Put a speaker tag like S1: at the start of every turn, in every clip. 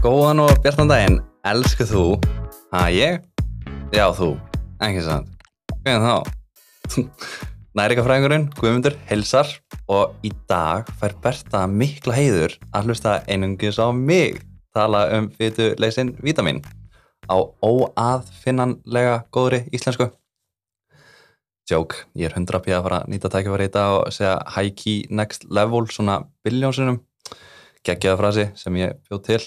S1: Góðan og bjartan daginn, elsku þú? Ha, ég? Já, þú, ekki sann Hvernig þá? Næringafræðingurinn, Guðmundur, heilsar og í dag fær Berta mikla heiður að hlusta einungis á mig tala um fytu leysin vítamin á óaðfinnanlega góðri íslensku. Joke, ég er 100 pí að fara að nýta tækifæri í dag og segja high key next level svona biljónsunum geggjaða frasi sem ég bjóð til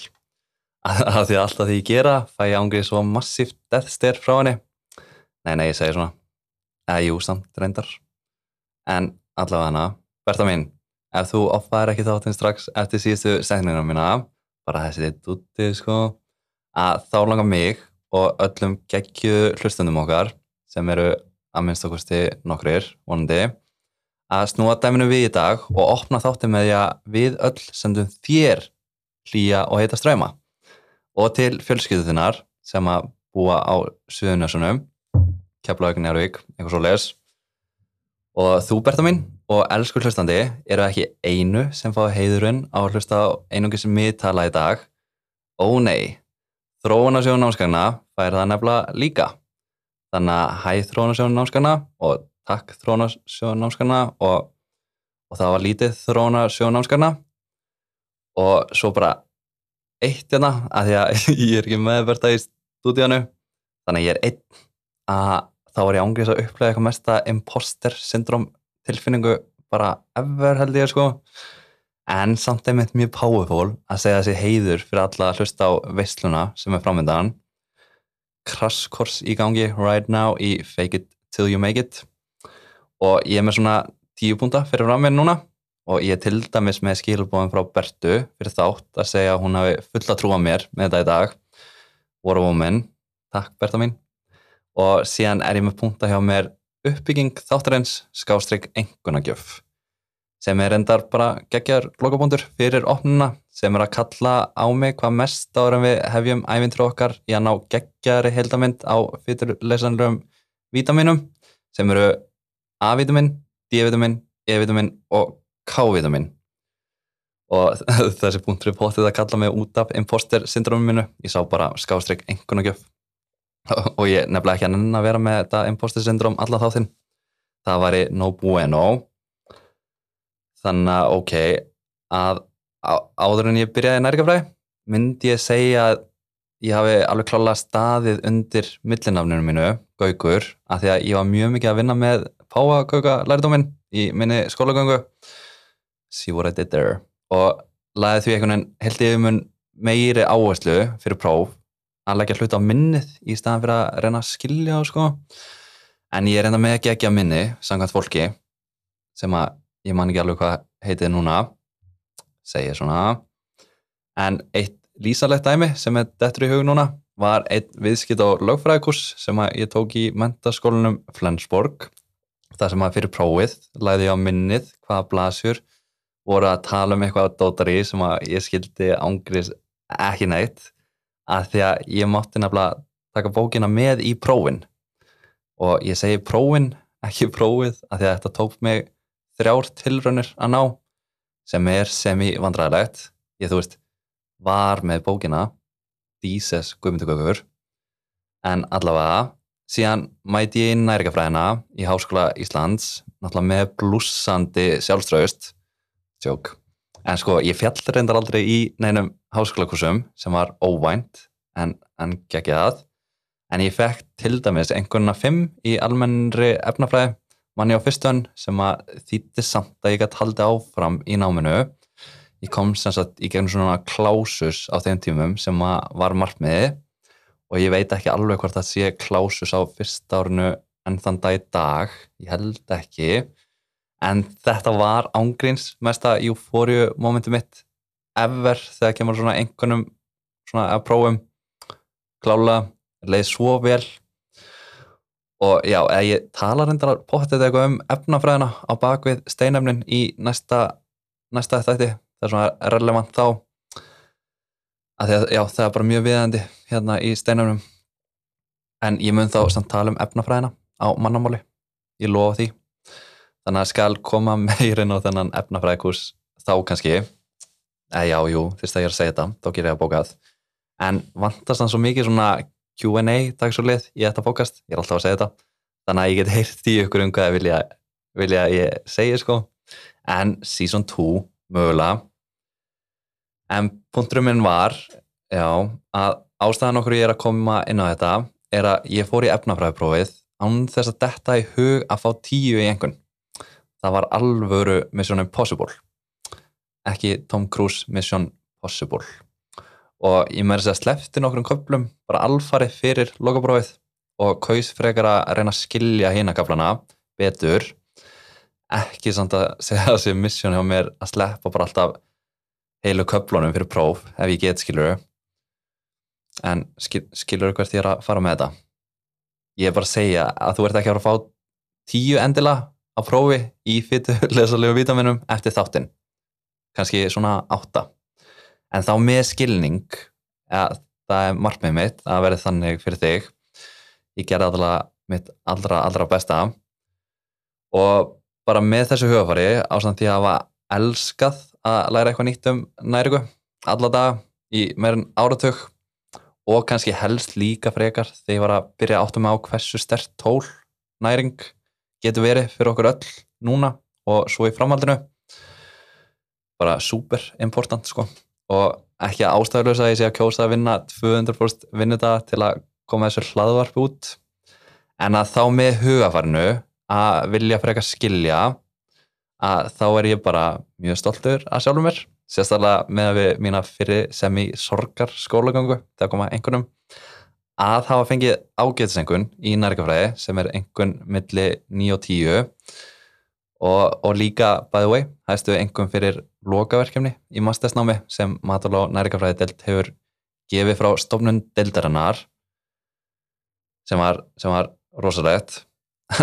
S1: að, því að alltaf því ég gera fæ ég ángrið svo massíft death stare frá henni. Nei, nei, ég segi svona. Eða jú, samt reyndar. En allavega hana, Berta mín ef þú oppaðir ekki þáttinn strax eftir síðustu setninguna mína bara þessi dúti, sko að þá langar mig og öllum geggju hlustundum okkar sem eru að minnst okkursti nokkrir vonandi að snúa dæminu við í dag og opna þátti með því að við öll sendum þér hlýja og heita ströyma og til fjölskylduðinnar sem að búa á Suðunjössunum Keflavík, Njárvík, eitthvað svo les og þú Berta mín og elsku hlustandi eru ekki einu sem fá heiðurinn á að hlusta á einungi sem við tala í dag? Ó nei, þróunarsjónu námskagna fær það nefnilega líka. Þannig að hæð þróunarsjónu námskagna og takk þróunarsjónu námskagna og, og það var lítið þróunarsjónu námskagna og svo bara eitt hérna, að því að ég er ekki meðverta í stúdíanu þannig að ég er einn. Að þá var ég ángriðs að upplega eitthvað mesta imposter syndrom tilfinningu bara ever held ég sko. En samt einmitt mjög powerful að segja þessi heiður fyrir alla að hlusta á veisluna sem er framöndan crash course í gangi right now í fake it till you make it. Og ég er með svona tíu púnta fyrir fram mér núna og ég til dæmis með skilbóðum frá Bertu fyrir þátt að segja að hún hafi fulla trú á mér með þetta í dag. War a Woman, takk Berta mín. Og síðan er ég með púnta hjá mér uppbygging þáttarins skástrygg engunagjöf sem er endar bara geggjar lokabúndur fyrir opnuna sem er að kalla á mig hvað mest ára við hefjum ævintur okkar í að ná geggjari heldamind á fyrirleysanlegum vítaminum sem eru A-vitamin, D-vitamin, E-vitamin og K-vitamin og þessi punktur er potið að kalla mig út af imposter syndrominu ég sá bara skástrygg engunagjöf og ég nefnilega ekki að nenn að vera með þetta imposter syndrom alla þáttinn. Það væri no bueno. Þannig að ok að áður en ég byrjaði nærgafræði myndi ég segja að ég hafi alveg klála staðið undir millinafninu mínu, Gaugur af því að ég var mjög mikið að vinna með Páagauga lærdóminn í minni skólagöngu see what I did there og laði því einhvern veginn held ég um meiri áherslu fyrir próf að leggja hlut á minnið í staðan fyrir að reyna að skilja sko. en ég er enda með að minni samkvæmt fólki sem að ég man ekki alveg hvað heitið núna segja svona en eitt lísalegt dæmi sem er dettur í hug núna var eitt viðskipt á lögfræðikurs sem að ég tók í mentaskólanum Flensborg það sem að fyrir prófið læði ég á minnið hvaða blasjur voru að tala um eitthvað dótari sem að ég skildi ángriðs ekki neitt að því að ég mátti nefnilega taka bókina með í prófin. Og ég segi prófin, ekki prófið að því að þetta tók mig þrjár tilraunir að ná sem er semi vandræðilegt ég þú veist, var með bókina Díses Guðmyndugökur en allavega síðan mæti ég næringafræðina í Háskóla Íslands náttúrulega með blúsandi sjálfströðust tjók en sko ég fjall reyndar aldrei í neinum háskólakursum sem var óvænt en, en geggið að. En ég fekk til dæmis einhverjuna fimm í almennri efnafræði manni á fyrstunn sem að þýtti samt að ég gæti haldið áfram í náminu. Ég kom sem sagt í gegnum svona klásus á þeim tímum sem var margmiði og ég veit ekki alveg hvort það sé klásus á fyrsta árinu en þann dag í dag. Ég held ekki en þetta var ángríns mesta eufóriu momentu mitt ever þegar kemur svona einhvernum svona að prófum. Klála, leið svo vel. Og já, ég tala reyndar potið eitthvað um efnafræðina á bakvið steinefnin í næsta næsta þætti, það er svona relevant þá. Að því að já, það er bara mjög viðandi hérna í steinefnum. En ég mun þá samt tala um efnafræðina á mannamáli, ég lofa því þannig að skal koma meirinn á þennan efnafræðikurs þá kannski. Eða já, jú, fyrst að ég er að segja þetta þá ger ég að bókað. En vantast hann svo mikið svona Q&A dagsúlið í þetta fókast, ég er alltaf að segja þetta. Þannig að ég get heyrt í ykkur um hvað vilja, vilja ég segja sko. En season 2 mögulega. En punkturum minn var já, að ástæðan okkur ég er að koma inn á þetta er að ég fór í efnafræðiprófið án þess að detta í hug að fá tíu í einhvern það var alvöru Mission Impossible. Ekki Tom Cruise Mission Possible. Og ég með þess að slefti nokkrum köflum bara alfari fyrir lokaprófið og kaus frekar að reyna að skilja hína kaflana betur. Ekki samt að segja þessi missjón hjá mér að sleppa bara alltaf heilu köflunum fyrir próf ef ég get skilur en skil, skilur hvert ég er að fara með þetta? Ég er bara að segja að þú ert ekki að fara að fá tíu endila á prófi í fyrirlesalegu vítaminum eftir þáttinn. Kannski svona átta. En þá með skilning ja, það er margmið mitt að verði þannig fyrir þig. Ég gerði alltaf mitt allra, allra besta. Og bara með þessu hugafari ásamt því að hafa elskað að læra eitthvað nýtt um næringu alla dag í meirinn áratug. Og kannski helst líka frekar þegar ég var að byrja áttum á hversu stert tól næring getur verið fyrir okkur öll núna og svo í framhaldinu. Bara super important sko. Og ekki að ástæðulegsa að ég sé að kjósa að vinna 200% vinnuta til að koma þessu hlaðvarp út. En að þá með hugafarnu að vilja frekar skilja að þá er ég bara mjög stoltur að sjálfum mér. Sérstaklega með að við mína fyrir sem í sorgar skólagöngu þegar koma einhvernum að hafa fengið ágæðsengun í nærgafræði sem er einhvern milli 9 og 10 og, og líka, by the way, hægstu einhvern fyrir lokaverkefni í mastersnámi sem matal og nærgafræði delt hefur gefið frá stofnun deltarinnar sem var, var rosalegt.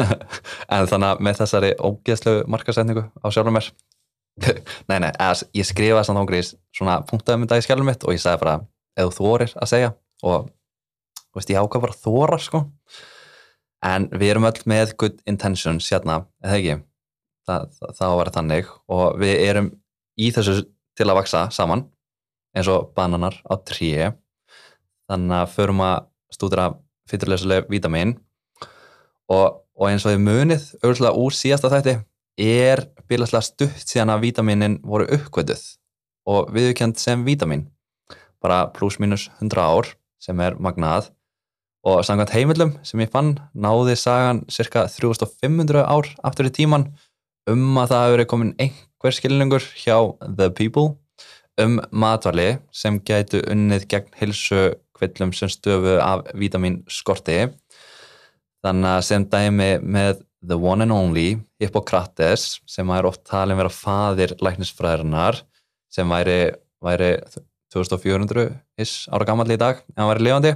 S1: En þannig að með þessari ógeðslu markasetningu á sjálfur mér. Nei, nei, ég skrifaði samt ángriðis svona punktaðum í dag í skjálfum mitt og ég sagði bara, eða þú þorir að segja og veist, ég ákvað bara að þóra sko. En við erum öll með good intentions hérna, eða ekki? Það, það, það var þannig. Og við erum í þessu til að vaksa saman eins og bananar á tríi þannig að förum að stúdra fyrirlesuleg vítamin. Og, og eins og þið munið auðvitað úr síðasta þætti er bílaslega stutt síðan að vítaminin voru uppkvölduð og viðkjönd sem vítamin. Bara pluss mínus 100 ár sem er magnað og samkvæmt heimildum sem ég fann náði sagan cirka 3500 ár aftur í tíman um að það hefur verið komin einhver skilningur hjá The People um matvali sem gætu unnið gegn hilsu kvillum sem stöfu af vítamin skorti. Þannig að sem dæmi með the one and only Hippokrates sem er oft talin vera fadir læknisfræðirinnar sem væri, væri 2400 is ára gammal í dag en hann væri lifandi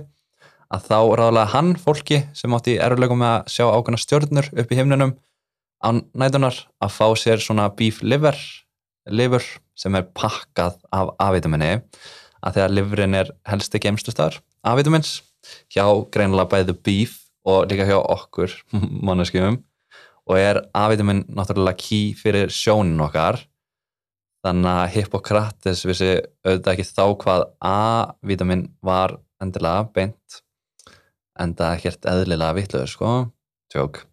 S1: að þá ráðlega hann fólki sem átti erfuleikum með að sjá ákveðna stjórnur upp í himnunum á nætunar að fá sér svona beef liver, liver sem er pakkað af A-vitaminni að þegar liverin er helsti geimstustar A-vitamins hjá greinilega bæðu beef og líka hjá okkur manneskjum. Og er A-vitamin náttúrulega key fyrir sjónin okkar. Þannig að Hippokrates vissi auðvitað ekki þá hvað A-vitamin var endilega beint enda ekkert eðlilega vittluður sko. Tjók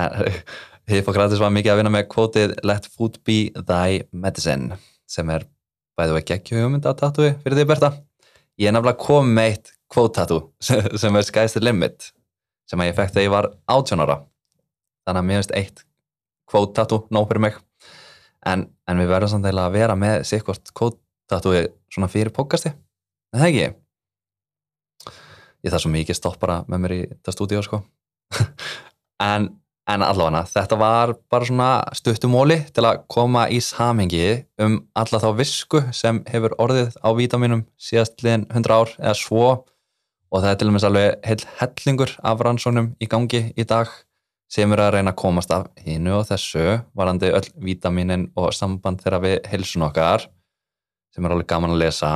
S1: Hippokrates var mikið að vinna með kvotið Let food be thy medicine sem er og ekki ekki hugmynd að tatúi fyrir því Berta. Ég er nefnilega komið með eitt kvótatú sem er Sky's the Limit sem að ég fekk þegar ég var 18 ára. Þannig að mér finnst eitt kvótatú nóg fyrir mig. En, en við verðum samt að vera með sikkort kvótatúi svona fyrir podcasti. En það ekki ég þarf svo mikið stoppara með mér í þetta stúdíu sko. En, en allavega þetta var bara svona stuttumóli til að koma í samhengi um alla þá visku sem hefur orðið á vítaminum síðast liðin 100 ár eða svo. Og það er til og með alveg heil hellingur af rannsónum í gangi í dag sem eru að reyna að komast af hinnu og þessu varandi öll vítaminin og samband þeirra við heilsun okkar sem er alveg gaman að lesa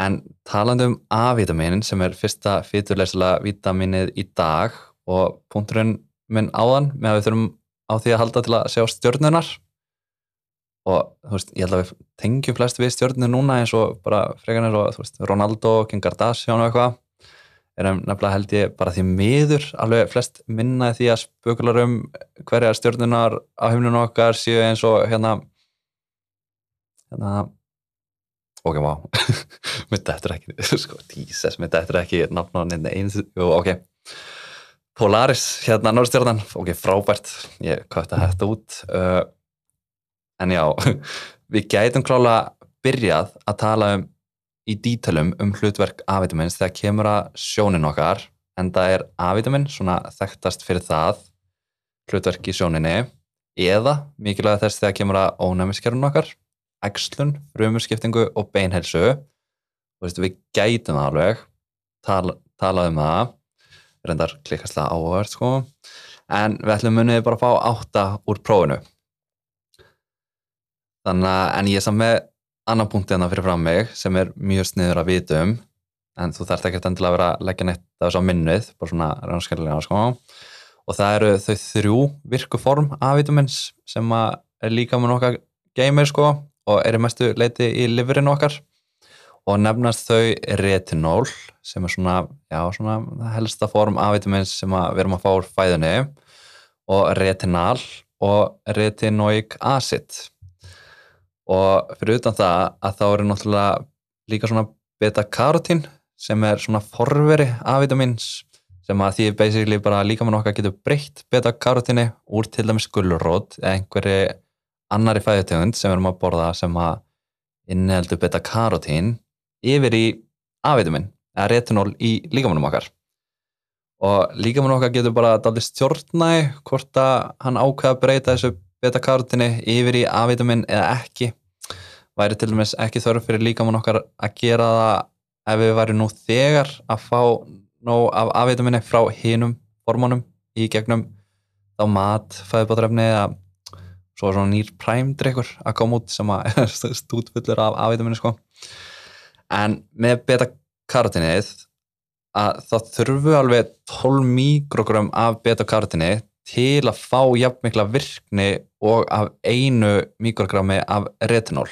S1: en talandi um A-vítaminin sem er fyrsta fyturleysla vítaminið í dag og punkturinn minn áðan með að við þurfum á því að halda til að sjá stjórnunar og þú veist, ég held að við tengjum flest við stjórnir núna eins og bara frekar eins og þú veist, Ronaldo, King Kardashian og eitthvað. Erum nefnilega held ég bara því miður alveg flest minna því að spökular um hverja stjórnunar á heimlunum okkar séu eins og hérna hérna ok, vá. Mitt eftir ekki, sko, Jesus mitt eftir ekki nafn á nefni einu ok, Polaris hérna Norrstjórnan, ok, frábært. Ég kvötta þetta út. Uh, en já, við gætum klála byrjað að tala um í dítalum um hlutverk A-vitamins þegar kemur að sjónin okkar en það er A-vitamin svona þekktast fyrir það hlutverk í sjóninni eða mikilvæg þess þegar kemur að ónæmiskerfun okkar ægslun, frumurskiptingu og beinhelsu og við gætum alveg. Tala, tala um það. Reyndar klikkastlega áhverð sko. En við ætlum munið bara að fá átta úr prófinu. Þannig að en ég er saman með annan punkt en það fyrir fram mig sem er mjög sniður að vita um. En þú þarf ekki endilega að vera að leggja neitt af þess að minnuð, bara svona rannskjörlega sko. og það eru þau þrjú virkuform af vitamins sem er líka með nokkað geymir sko, og er í mestu leiti í liverinu okkar. Og nefnast þau retinól sem er svona, já, svona helsta form af vitamins sem við erum að fá úr fæðunni. Og retinal og retinoic acid. Og fyrir utan það að þá eru náttúrulega líka svona beta-karotín sem er svona forveri af vitamins sem að því basically bara líka með nokkað getur breytt beta-karotíni úr til dæmis gullrót eða einhverju annari fæðutegund sem við erum að borða sem að inniheldur beta-karotín yfir í A-vitamin eða retinól í líkamannum okkar. Og líkamannum okkar getur bara daldi stjórnæg hvort að hann ákveða að breyta þessu beta-karotíni yfir í A-vitamin eða ekki. Væri til dæmis ekki þörf fyrir líkamann okkar að gera það ef við væri nú þegar að fá nóg af A-vitaminni frá hinum hormónum í gegnum þá mat, fæðbátrefni eða svo er svona nýr præmdrykkur að koma út sem að stútfullur af A-vitaminni sko. En með beta-karotínnið að það þurfu alveg 12 mikrogram af beta-karotíni til að fá jafn mikla virkni og af einu mikrogrammi af retinól.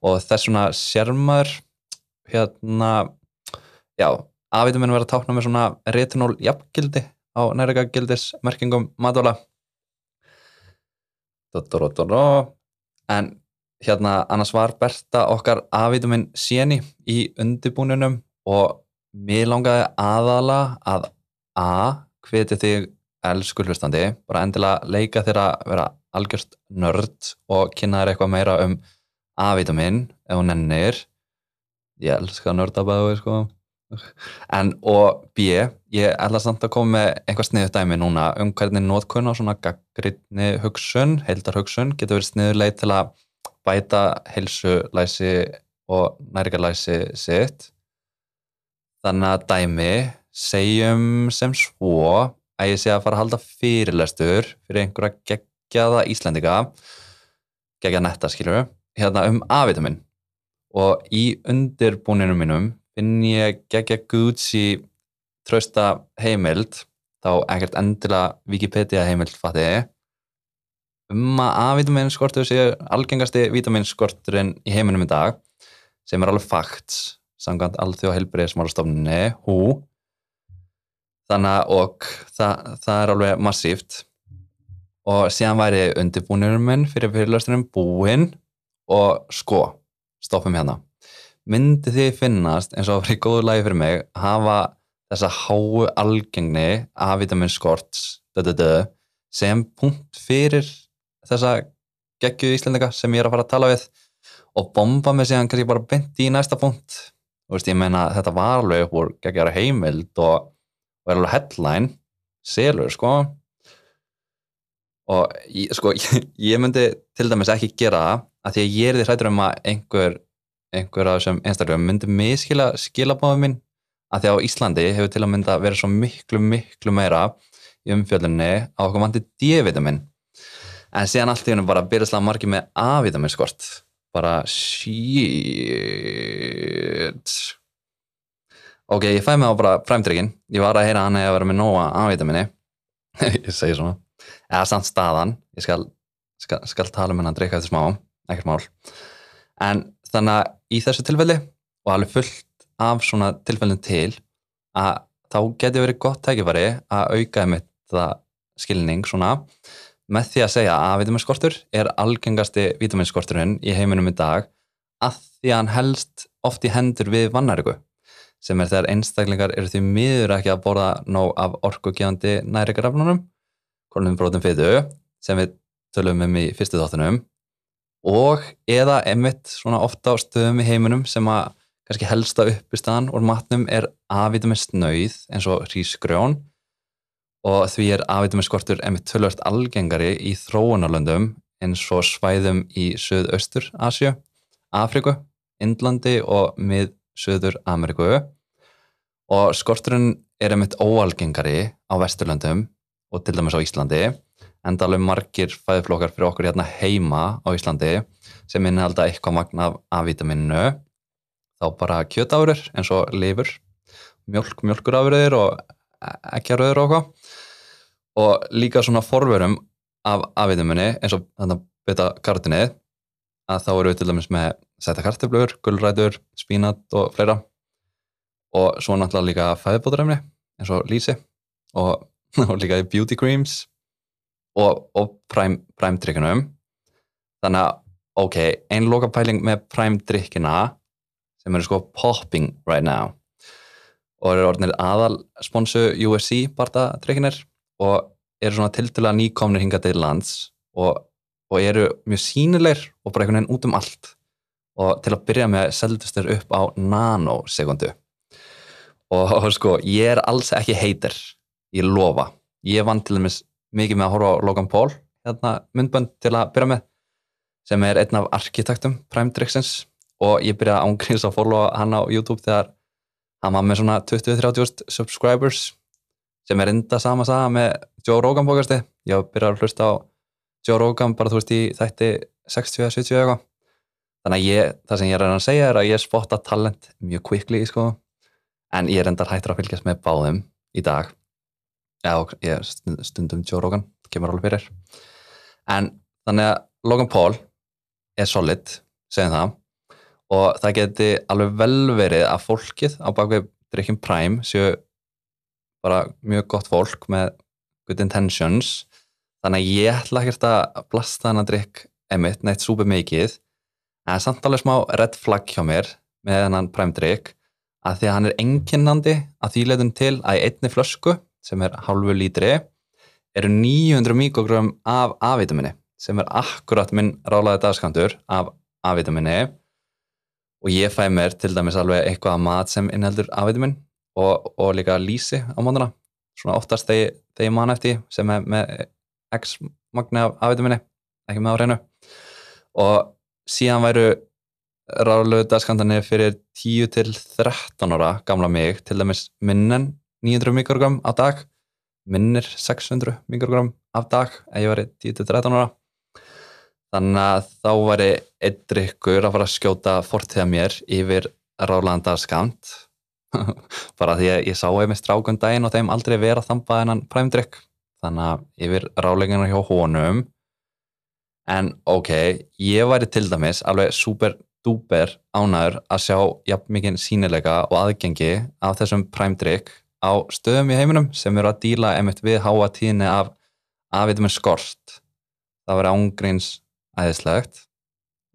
S1: Og þess svona sérmaður hérna já, A-vitamin verður að tákna með svona retinól jafngildi á nærega gildismerkingum matvala en hérna annars var Bertha okkar A-vitamin séni í undibúninum og mér langaði aðala að A hveti þig elsku hlustandi, bara endilega leika þér að vera algjörst nörd og kynna þér eitthvað meira um A-vitamin ef hún ennir ég elskar nördabæðu sko. En og B ég ætla samt að koma með einhvað sniðut dæmi núna um hvernig nótkunn á svona gaggrinni hugsun, heildar hugsun getur verið sniðuleið til að bæta heilsulæsi og næringarlæsi sitt. Þannig að dæmi segjum sem svo að ég sé að fara að halda fyrirlestur fyrir einhverja geggjaða Íslandika geggja netta skilur hérna um A-vitamin og í undirbúninu mínum finn ég geggja Gucci trösta heimild þá ekkert endilega Wikipedia heimild fatti um að A-vitamin skortur sé algengasti vitaminskorturinn í heiminum í dag sem er alveg fakt samkvæmt allþjóð heilbreyðismálastofnunni hú. Þannig að og það, það er alveg massíft. Og síðan væri undirbúinum minn fyrir fyrirlöstunum búinn. Og sko, stoppum hérna myndi þið finnast eins og að vera í góðu lagi fyrir mig að hafa þessa háu algengni af vitaminskorts sem punkt fyrir þessa geggju íslendinga sem ég er að fara að tala við og bomba mig síðan kannski bara byndi í næsta punkt. Og veist, ég meina þetta var alveg upp úr geggjara heimild og er alveg headline selur sko. Og ég, sko, ég myndi til dæmis ekki gera það að því að ég er því hrættur um að einhver einhver af þessum einstaklega myndi miskila skilabáðum minn að því á Íslandi hefur til að mynda verið svo miklu miklu meira í umfjöldunni á okkur vandi D-vitamin en síðan allt í húnum bara byrjast að margi með A-vitamin skort bara shit. Ok, ég fæ mig á bara fræmtrykkin ég var að heyra hann að vera með nóga afvita minni ég segi svona. Eða samt staðan. Ég skal, skal, skal tala um henn að dreyka eftir smá. Ekkert mál. En þannig að í þessu tilfelli og alveg fullt af svona tilfellin til að þá getur verið gott tækifæri að auka einmitt það skilning svona. Með því að segja að vitaminskortur er algengasti vitaminskorturinn í heiminum í dag að því að hann helst oft í hendur við vannæriku sem er þegar einstaklingar eru því miður ekki að borða nóg af orkugjöfandi nærikarafnunum kolum brotum fytu sem við tölum um í fyrstu þáttunum og eða emitt svona ofta á stöðum í heiminum sem að kannski helsta upp í staðan úr matnum er A-vitamins nöyð eins og hrísgrjón. Og því er A-vitaminskortur emitt tölvört algengari í þróunarlöndum eins og svæðum í Suðaustur Asju, Afriku, Indlandi og mið-Suður Ameriku og skorturinn er emitt óalgengari á Vesturlöndum og til dæmis á Íslandi enda alveg margir fæðflokkar fyrir okkur hérna heima á Íslandi sem innhalda eitthvað magna af A-vitaminu þá bara kjötafurur eins og lifur, mjölk, mjölkurafurur og ekkjaröður og eitthvað. Og líka svona forverum af A-vitaminu eins og þetta beta kartinið að þá eru við til dæmis með sæta karteflur, gullrætur, spínat og fleira. Og svo náttúrulega líka fæðbóturöfni eins og lísi og, og líka beauty creams og, og prime, prime drikkunum þannig að ok, einn loka pæling með prime drikkina sem eru sko popping right now og eru orðinir aðal sponsu USC barta drikkinir og eru svona tildulega nýkomnir hinga til lands og, og eru mjög sínilegir og bara einhvern veginn út um allt. Og til að byrja með seldustur upp á nanosekundu og, og sko, ég er alls ekki heitir ég lofa, ég vann til dæmis mikið með að horfa á Logan Paul hérna myndbönd til að byrja með sem er einn af arkitektum Prime Drixens og ég byrjaði ángríms að followa hann á YouTube þegar hann var með svona 20-30 subscribers sem er enda sama saga með Joe Rogan bókasti ég byrjaði að hlusta á Joe Rogan bara þú veist í þætti 60-70 eitthvað. Þannig að ég, það sem ég er að segja er að ég spotta talent mjög quickly sko. En ég er enda hættur að fylgjast með báðum í dag Já, stundum Joe Rogan, kemur alveg fyrir. En þannig að Logan Paul er solid, segjum það, og það geti alveg vel verið að fólkið á bakveg Drinking Prime séu bara mjög gott fólk með good intentions, þannig að ég ætla ekkert að blasta þannig að drikk emitt neitt súper mikið, en samt alveg smá red flag hjá mér með þennan Prime drikk, að því að hann er enginnandi að því leitum til að í einni flösku sem er halvu lítri eru 900 mikrogram af A-vitamini sem er akkurat minn rálaði dagskantur af A-vitamini og ég fæ mér til dæmis alveg eitthvað að mat sem innheldur A-vitamin og, og líka lísi á mótana. Svona oftast þegar, ég man eftir sem er með x magni af A-vitamini ekki með á reynu og síðan væru rálaði dagskantarnir fyrir 10 til 13 ára gamla mig til dæmis minnen 900 mikrogram á dag minnir 600 mikrogram af dag ef ég var 10-13 ára. Þannig að þá var ég einn drikkur að fara að skjóta fortíða mér yfir rálandarskamt bara því að ég sá einmitt strákundaginn og þeim aldrei vera þampað en hann præmdrykk þannig að yfir ráleginnar hjá honum. En ok, ég væri til dæmis alveg super dúper ánæður að sjá jafn mikið sínilega og aðgengi af þessum præmdrykk á stöðum í heiminum sem eru að díla einmitt við háa tíðinni af aðvituminn skort. Það verið ángríns æðislegt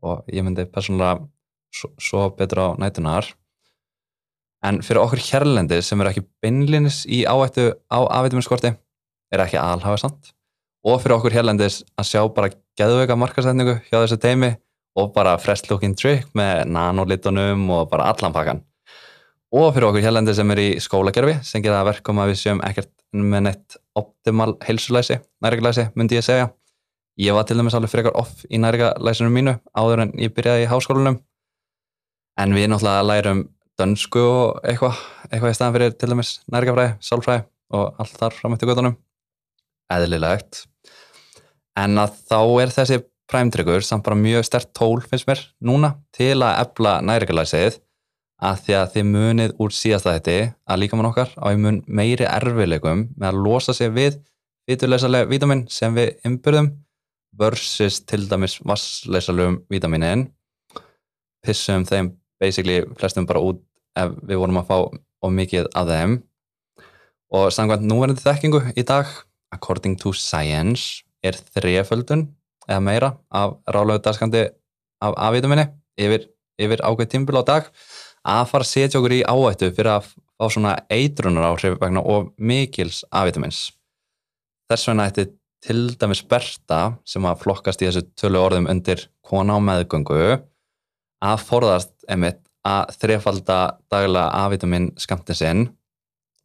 S1: og ég myndi persónulega svo, svo betur á nætunar en fyrir okkur hérlendi sem eru ekki beinlinis í áættu á aðvituminn skorti er ekki alhafasamt og fyrir okkur hérlendis að sjá bara geðveika markasætningu hjá þessu teimi og bara fresh looking trick með nanolitunum og bara allan pakkan og fyrir okkur hérlendi sem er í skólagerfi sem gera verkum að við séum ekkert með neitt optimal heilsulæsi næringalæsi myndi ég segja. Ég var til dæmis alveg frekar off í næringalæsunum mínu áður en ég byrjaði í háskólanum. En við náttúrulega lærum dönsku og eitthvað eitthvað í staðan fyrir til dæmis næringafræði, sálfræði og allt þar fram eftir gödunum eðlilegt. En að þá er þessi præmtryggur samt bara mjög stert tól finnst mér núna til að efla næringalæsið að því að þið munið úr síðasta þetta að líka mann okkar á mun meiri erfileikum með að losa sig við vitulegsalega vítamin sem við umbyrðum versus til dæmis vassleysalum vítaminin pissum þeim basically flestum bara út ef við vorum að fá of mikið af þeim. Og samkvæmt núverandi þekkingu í dag according to science er þreföldun eða meira af rálegu dagskandi af A-vitamini yfir, yfir ákveð tímbil á dag að fara að setja okkur í áættu fyrir að fá svona eitrunar áhrif vegna of mikils A-vitamins þess vegna ætti til dæmis Berta sem að flokkast í þessu tölu orðum undir kona á meðgöngu að forðast emitt að þrefalda daglega A-vitamin skamtin sinn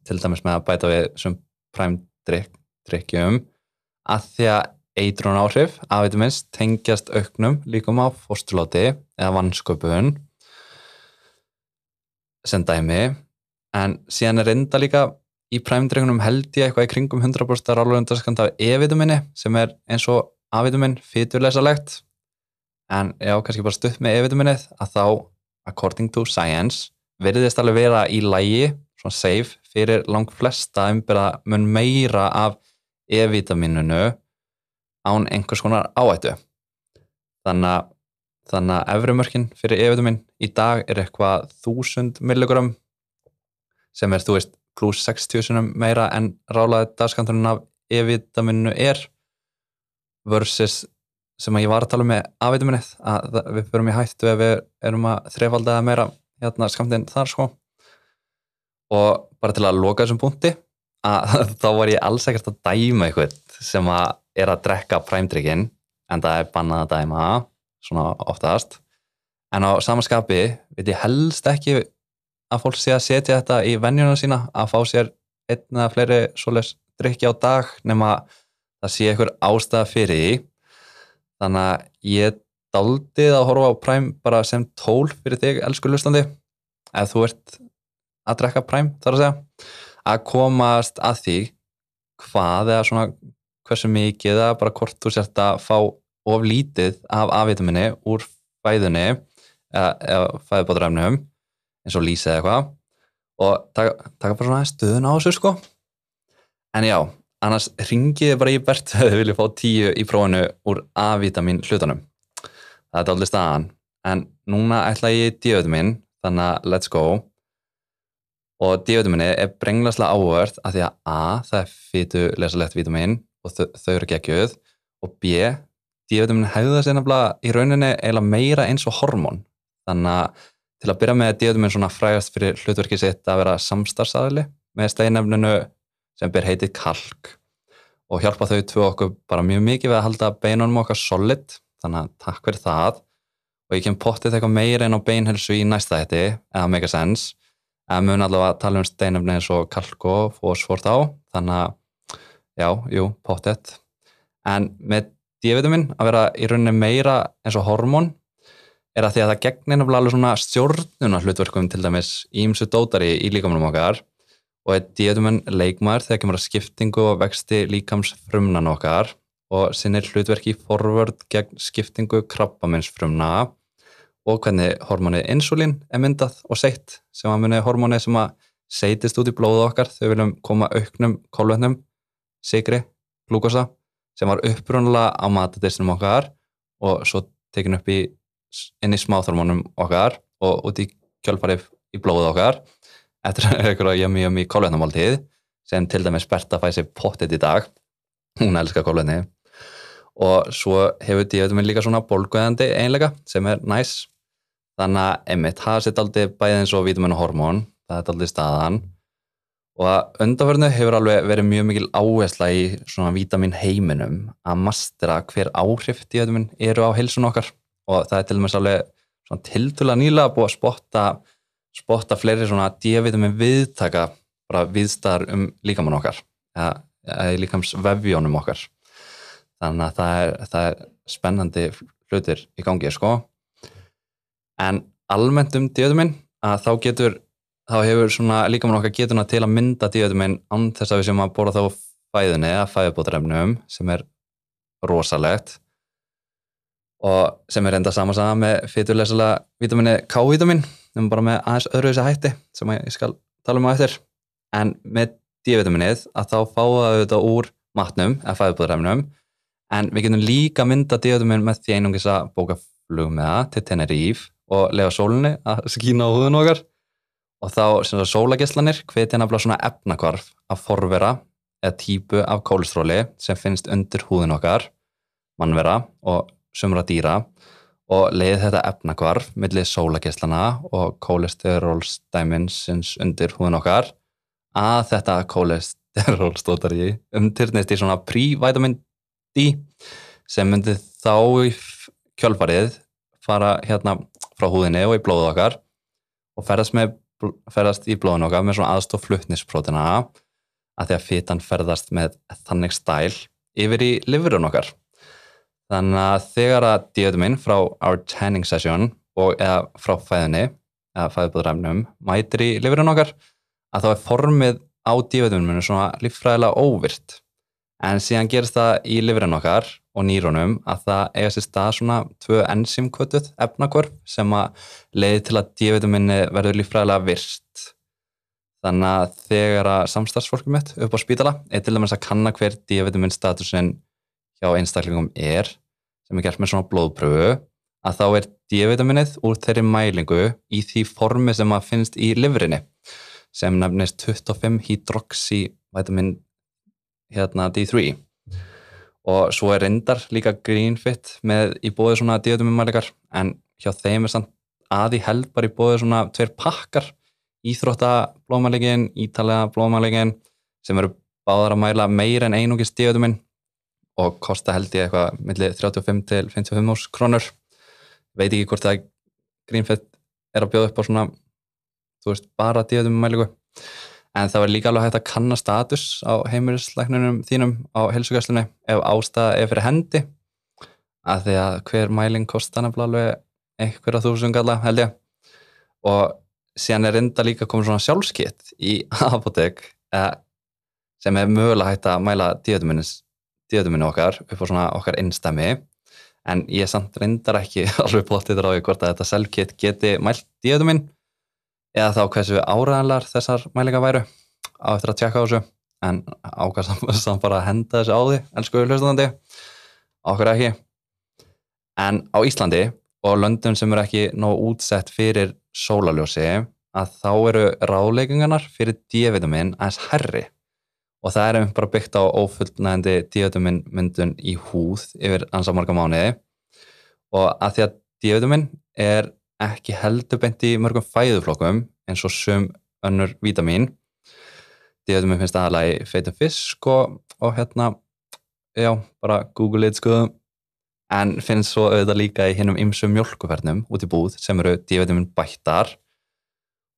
S1: til dæmis með að bæta við sem præmdrykkjum að því að eitrun áhrif A-vitamins tengjast auknum líkum á fórsturlóti eða vannsköpun sem dæmi en síðan er reynda líka í præmdryggjum held ég eitthvað í kringum 100% rálurundarskand af E-vitamini sem er eins og A-vitamin fyturlesalegt en já, kannski bara stutt með E-vitaminið að þá according to science verðist alveg vera í lægi svona safe fyrir lang flesta umbyrða mun meira af E-vitaminunu án einhvers konar áættu þannig að þannig að efrumörkin fyrir E-vitamin í dag er eitthvað 1000 milligram sem er, þú veist, klús 60 meira en rálaði dagskanturinn af E-vitaminu er versus sem að ég var að tala um með A-vitaminnið að við förum í hættu ef við erum að þrefaldaða meira hérna skamtinn þar sko. Og bara til að loka þessum punkti að þá var ég alls ekkert að dæma eitthvað sem að er að drekka præmdrykkin en það er bannað að dæma svona oftast. En á samanskapi veit ég helst ekki að fólk sé að setja þetta í vennjuna sína að fá sér einn eða fleiri svoleis drykki á dag nema það sé einhver ástæða fyrir því. Þannig að ég daldið að horfa á Prime bara sem tól fyrir þig, elsku lustandi ef þú ert að drekka Prime þar að segja, að komast að því hvað eða svona hversu mikið eða bara hvort þú sért að fá of lítið af A-vitaminni úr fæðunni eða, eða fæðubáturæfnum eins og lýsið eða eitthvað. Og taka, taka bara svona stöðun á þessu sko. En já, annars ringiði bara í bert að þið vilja fá tíu í prófunu úr A-vitamin hlutunum. Það er allir staðan. En núna ætla ég D-vitamin þannig að let's go. Og D-vitaminni er brenglaslega áhört að því að A það er fytu lesalegt vitamin og þau, þau eru geggjöð og B D-vitamin hefða sér nefnilega í rauninni eiginlega meira eins og hormón. Þannig að til að byrja með D-vitamin svona frægast fyrir hlutverkið sitt að vera samstarfsaðili með steinefninu sem ber heitið kalk. Og hjálpa þau tvö okkur bara mjög mikið við að halda beinunum okkar solid. Þannig að takk fyrir það. Og ég kem pottið eitthvað meira inn á beinhelsu í næsta hætti eða mega sense. En mun allavega tala um steinefni eins og kalk og fósfór þá þannig að já, jú, pottið. En með D-vitamin að vera í rauninni meira eins og hormón er að því að það gegnir alveg svona stjórnuna hlutverkum til dæmis ímsu dótari í líkamunum okkar og er díðumenn leikmar þegar kemur að skiptingu og vexti líkamsfrumnan okkar og sinnir hlutverki forvörd gegn skiptingu krabbamennsfrumna og hvernig hormonið insulín er myndað og seitt sem að munið hormonið sem að seitist út í blóðu okkar þegar við viljum koma auknum kólvetnum, sigri, glúkosa sem var upprunalega á matadistinum okkar og svo tekin upp í, inn í smáþormónum okkar og út í kjölfarið í blóðu okkar eftir einhverja jömmi jömmi kólvetnamáltíð sem til dæmis Berta fæði sér pottit í dag. Hún elskar kólvetni og svo hefur díutuminn líka svona bólguðandi einlega sem er næs. Þannig að emitt hafa sér aldrei bæðið eins og vítumenn og hormón það er aldrei staðan og að undanförnu hefur alveg verið mjög mikil áhersla í svona vítamin heiminum að mastera hver áhrif díutuminn eru á heilsun okkar. Og það er til dæmis alveg svona tiltula nýla búið að spotta spotta fleiri svona D-vitamin viðtaka bara viðstæðar um líkamann okkar eða, eða líkams vefjónum okkar. Þannig að það er, það er spennandi hlutir í gangi sko. En almennt um D-vitamin að þá getur þá hefur svona líkamann okkar getuna til að mynda D-vitamin án þess að við sem að bóra þá fæðunni eða fæðubótarefnum sem er rosalegt og sem er enda samansaga með fyturlesalega vitamini K-vitamin nefnum bara með aðeins öðru þessi hætti sem ég skal tala um á eftir. En með D-vitaminnið að þá fáu það auðvitað úr matnum eða fæðubúðræfnum en við getum líka mynda D-vitamin með því einungis að bóka flug með það til Tenerife og lega sólinni að skína á húðun okkar og þá sólageslanir hvetja nefnilega svona efnakvarf að forvera eða típu af kólestróli sem finnst undir húðun okkar mannvera og sumra dýra. Og leið þetta efnakvarf millir sólageslana og kólesterólstæminsins undir húðun okkar að þetta kólesterólstótari umtyrnist í svona pre-vitamin D sem myndi þá í kjölfarið fara hérna frá húðinni og í blóðu okkar og ferðast, með, ferðast í blóðun okkar með svona aðstof fluttnisprótina að því að fytan ferðast með þannig stæl yfir í livrun okkar. Þannig að þegar að D-vitamin frá our tanning session og eða frá fæðinni eða fæðbúðræfnum mætir í livrun okkar að þá er formið á D-vitamininu svona líffræðilega óvirt en síðan gerist það í livrun okkar og nýrónum að það eiga sér stað svona tvö enzymkvötuð efnakvörf sem að leiði til að D-vitamini verður líffræðilega virst. Þannig að þegar að samstarfsfólkum mitt upp á spítala er til dæmis að kanna hver D-vitamin statusin hjá einstaklingum er sem er gert með svona blóðpröfu að þá er D-vitaminnið úr þeirri mælingu í því formi sem að finnst í livrinni sem nefnist 25 hydroxyvitamin hérna D3 og svo er reyndar líka greenfit með í bóði svona díotumumælikar en hjá þeim er samt aði held bara í bóði svona tveir pakkar. Íþróttablóðmælikin, ítalega blóðmælikin sem eru báðar að mæla meir en einungis díotumin og kosta held ég eitthvað millir 35 til 55 árs krónur. Veit ekki hvort það greenfit er að bjóða upp á svona þú veist bara díotumumæliku en það var líka alveg hægt að kanna status á heimilisleiknunum þínum á helsugæslunni ef ástæða er fyrir hendi. Að því að hver mæling kostar nefnilega alveg einhverja þúsund galla held ég. Og síðan er enda líka komið svona sjálfskitt í apotek sem er mögulega hægt að mæla díotuminu okkar upp á svona okkar innstæmi. En ég samt reyndar ekki alveg bóttið ráði hvort að þetta selfkitt geti mælt díotumin eða þá hversu áræðanlar þessar mælingar væru á eftir að tjekka á þessu. En ákvæmst samt bara að henda þessu á því elsku hlustandi, okkur ekki. En á Íslandi og löndum sem eru ekki nóg útsett fyrir sólaljósi að þá eru ráleikungarnar fyrir D-vitamin aðeins herri og það er einmitt bara byggt á ófullnægandi D-vitamin myndun í húð yfir ansamarga mánuði. Og að því að D-vitamin er ekki heldur beint í mörgum fæðuflokkum eins og sum önnur vítamin D-vitamin finnst aðalega í feitum fisk og, og hérna já, bara google it sko en finnst svo auðvitað líka í hinnum ymsu mjölkufernum út í búð sem eru D-vitamin bættar.